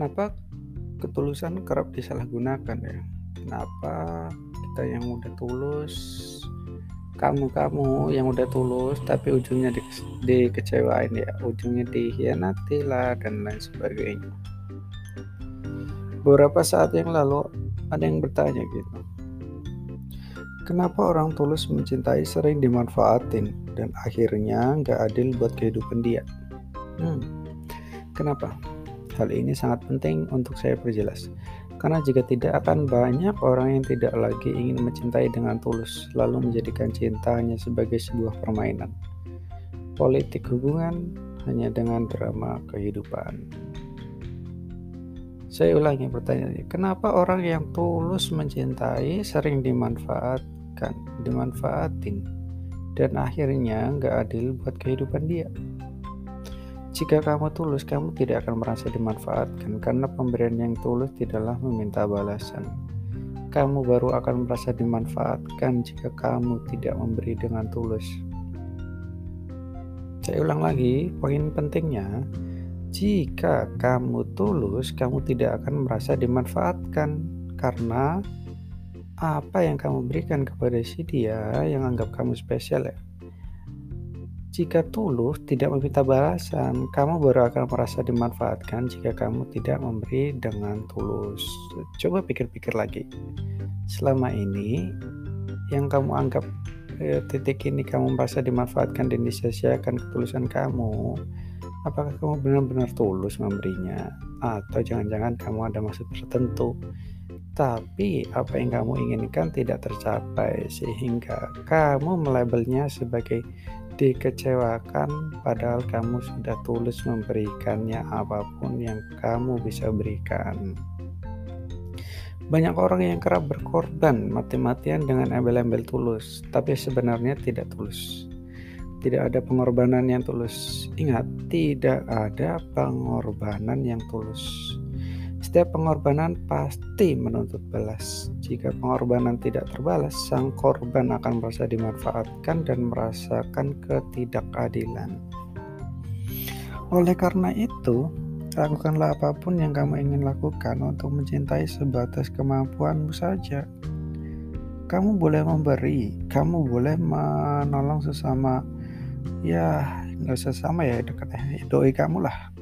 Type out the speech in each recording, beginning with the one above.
Kenapa ketulusan kerap disalahgunakan ya? Kenapa kita yang udah tulus, kamu-kamu yang udah tulus tapi ujungnya di, dikecewain ya, ujungnya dihianati lah dan lain sebagainya. Beberapa saat yang lalu ada yang bertanya gitu. Kenapa orang tulus mencintai sering dimanfaatin dan akhirnya nggak adil buat kehidupan dia? Hmm, kenapa? Hal ini sangat penting untuk saya perjelas. Karena jika tidak akan banyak orang yang tidak lagi ingin mencintai dengan tulus, lalu menjadikan cintanya sebagai sebuah permainan. Politik hubungan hanya dengan drama kehidupan. Saya ulangi pertanyaannya, kenapa orang yang tulus mencintai sering dimanfaat dimanfaatkan, dimanfaatin, dan akhirnya nggak adil buat kehidupan dia. Jika kamu tulus, kamu tidak akan merasa dimanfaatkan karena pemberian yang tulus tidaklah meminta balasan. Kamu baru akan merasa dimanfaatkan jika kamu tidak memberi dengan tulus. Saya ulang lagi, poin pentingnya, jika kamu tulus, kamu tidak akan merasa dimanfaatkan karena apa yang kamu berikan kepada si dia yang anggap kamu spesial ya. Jika tulus tidak meminta balasan, kamu baru akan merasa dimanfaatkan jika kamu tidak memberi dengan tulus. Coba pikir-pikir lagi. Selama ini yang kamu anggap eh, titik ini kamu merasa dimanfaatkan dan disia-siakan ketulusan kamu, apakah kamu benar-benar tulus memberinya atau jangan-jangan kamu ada maksud tertentu tapi apa yang kamu inginkan tidak tercapai sehingga kamu melabelnya sebagai dikecewakan padahal kamu sudah tulus memberikannya apa pun yang kamu bisa berikan. Banyak orang yang kerap berkorban mati-matian dengan embel-embel tulus, tapi sebenarnya tidak tulus. Tidak ada pengorbanan yang tulus. Ingat, tidak ada pengorbanan yang tulus. Setiap pengorbanan pasti menuntut balas. Jika pengorbanan tidak terbalas, sang korban akan merasa dimanfaatkan dan merasakan ketidakadilan. Oleh karena itu, lakukanlah apa pun yang kamu ingin lakukan untuk mencintai sebatas kemampuanmu saja. Kamu boleh memberi, kamu boleh menolong sesama, ya nggak sesama ya dekat ya, doi kamu lah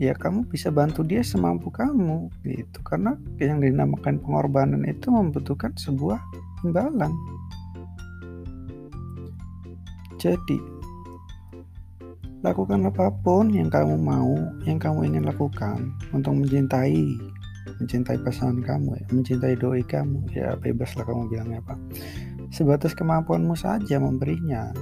ya kamu bisa bantu dia semampu kamu gitu. Karena yang dinamakan pengorbanan itu membutuhkan sebuah imbalan. Jadi lakukan apa pun yang kamu mau yang kamu ingin lakukan untuk mencintai mencintai pasangan kamu ya mencintai doi kamu. Ya bebaslah kamu bilangnya apa. Sebatas kemampuanmu saja memberinya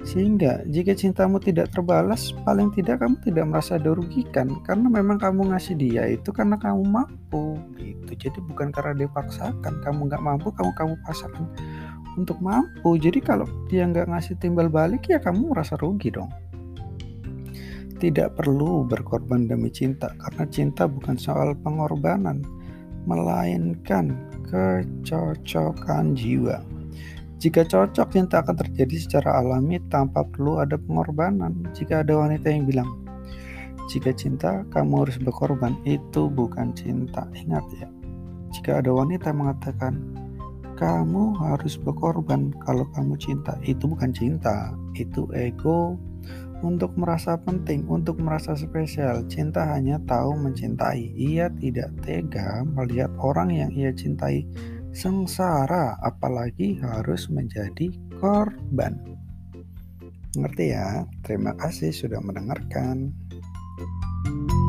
sehingga jika cintamu tidak terbalas, paling tidak kamu tidak merasa dirugikan karena memang kamu ngasih dia itu karena kamu mampu gitu. Jadi bukan karena dipaksakan, kamu nggak mampu, kamu kamu paksakan untuk mampu. Jadi kalau dia nggak ngasih timbal balik ya kamu merasa rugi dong. Tidak perlu berkorban demi cinta karena cinta bukan soal pengorbanan, melainkan kecocokan jiwa. Jika cocok, cinta akan terjadi secara alami tanpa perlu ada pengorbanan. Jika ada wanita yang bilang, jika cinta kamu harus berkorban, itu bukan cinta. Ingat ya, jika ada wanita mengatakan, kamu harus berkorban kalau kamu cinta, itu bukan cinta, itu ego untuk merasa penting, untuk merasa spesial. Cinta hanya tahu mencintai. Ia tidak tega melihat orang yang ia cintai sengsara, apalagi harus menjadi korban. Ngerti ya? Terima kasih sudah mendengarkan. thank you